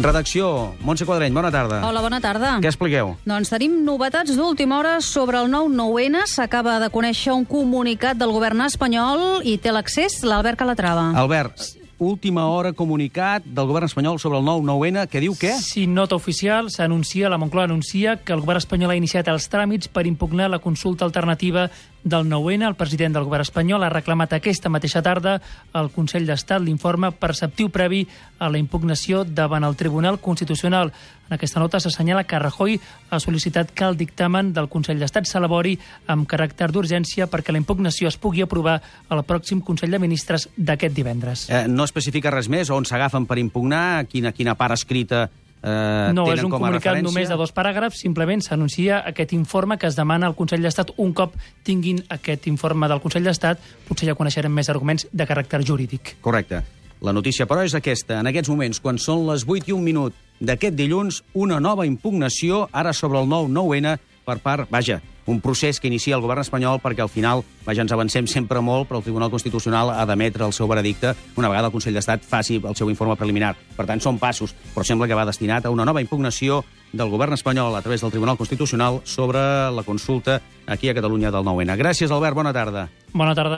Redacció, Montse Quadreny, bona tarda. Hola, bona tarda. Què expliqueu? Doncs tenim novetats d'última hora sobre el nou 9-N. S'acaba de conèixer un comunicat del govern espanyol i té l'accés l'Albert Calatrava. Albert, última hora comunicat del govern espanyol sobre el nou 9-N, que diu què? Sí, nota oficial, s'anuncia, la Moncloa anuncia que el govern espanyol ha iniciat els tràmits per impugnar la consulta alternativa del 9-N. El president del govern espanyol ha reclamat aquesta mateixa tarda al Consell d'Estat l'informe perceptiu previ a la impugnació davant el Tribunal Constitucional. En aquesta nota s'assenyala que Rajoy ha sol·licitat que el dictamen del Consell d'Estat s'elabori amb caràcter d'urgència perquè la impugnació es pugui aprovar al pròxim Consell de Ministres d'aquest divendres. Eh, no especifica res més, on s'agafen per impugnar, quina, quina part escrita eh, no, és un comunicat referència? només de dos paràgrafs, simplement s'anuncia aquest informe que es demana al Consell d'Estat. Un cop tinguin aquest informe del Consell d'Estat, potser ja coneixerem més arguments de caràcter jurídic. Correcte. La notícia, però, és aquesta. En aquests moments, quan són les 8 i un minut d'aquest dilluns, una nova impugnació, ara sobre el nou 9-N, per part, vaja, un procés que inicia el govern espanyol perquè al final, vaja, ens avancem sempre molt, però el Tribunal Constitucional ha d'emetre el seu veredicte una vegada el Consell d'Estat faci el seu informe preliminar. Per tant, són passos, però sembla que va destinat a una nova impugnació del govern espanyol a través del Tribunal Constitucional sobre la consulta aquí a Catalunya del 9-N. Gràcies, Albert, bona tarda. Bona tarda.